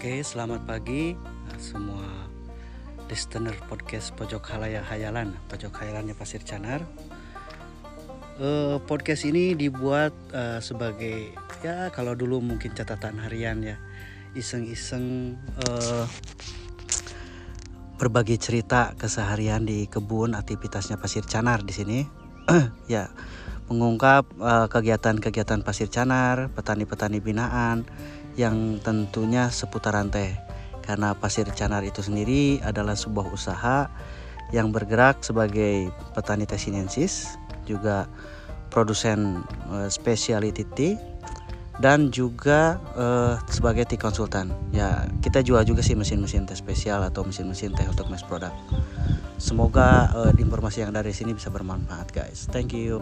Oke, selamat pagi semua listener podcast Pojok Halaya Hayalan, Pojok Hayalannya Pasir Canar. Uh, podcast ini dibuat uh, sebagai ya kalau dulu mungkin catatan harian ya, iseng-iseng uh, berbagi cerita keseharian di kebun aktivitasnya Pasir Canar di sini. ya, mengungkap kegiatan-kegiatan Pasir Canar, petani-petani binaan yang tentunya seputaran teh. Karena pasir canar itu sendiri adalah sebuah usaha yang bergerak sebagai petani teh sinensis juga produsen uh, specialty tea dan juga uh, sebagai tea konsultan. Ya kita jual juga sih mesin-mesin teh spesial atau mesin-mesin teh untuk mass product. Semoga uh, informasi yang dari sini bisa bermanfaat guys. Thank you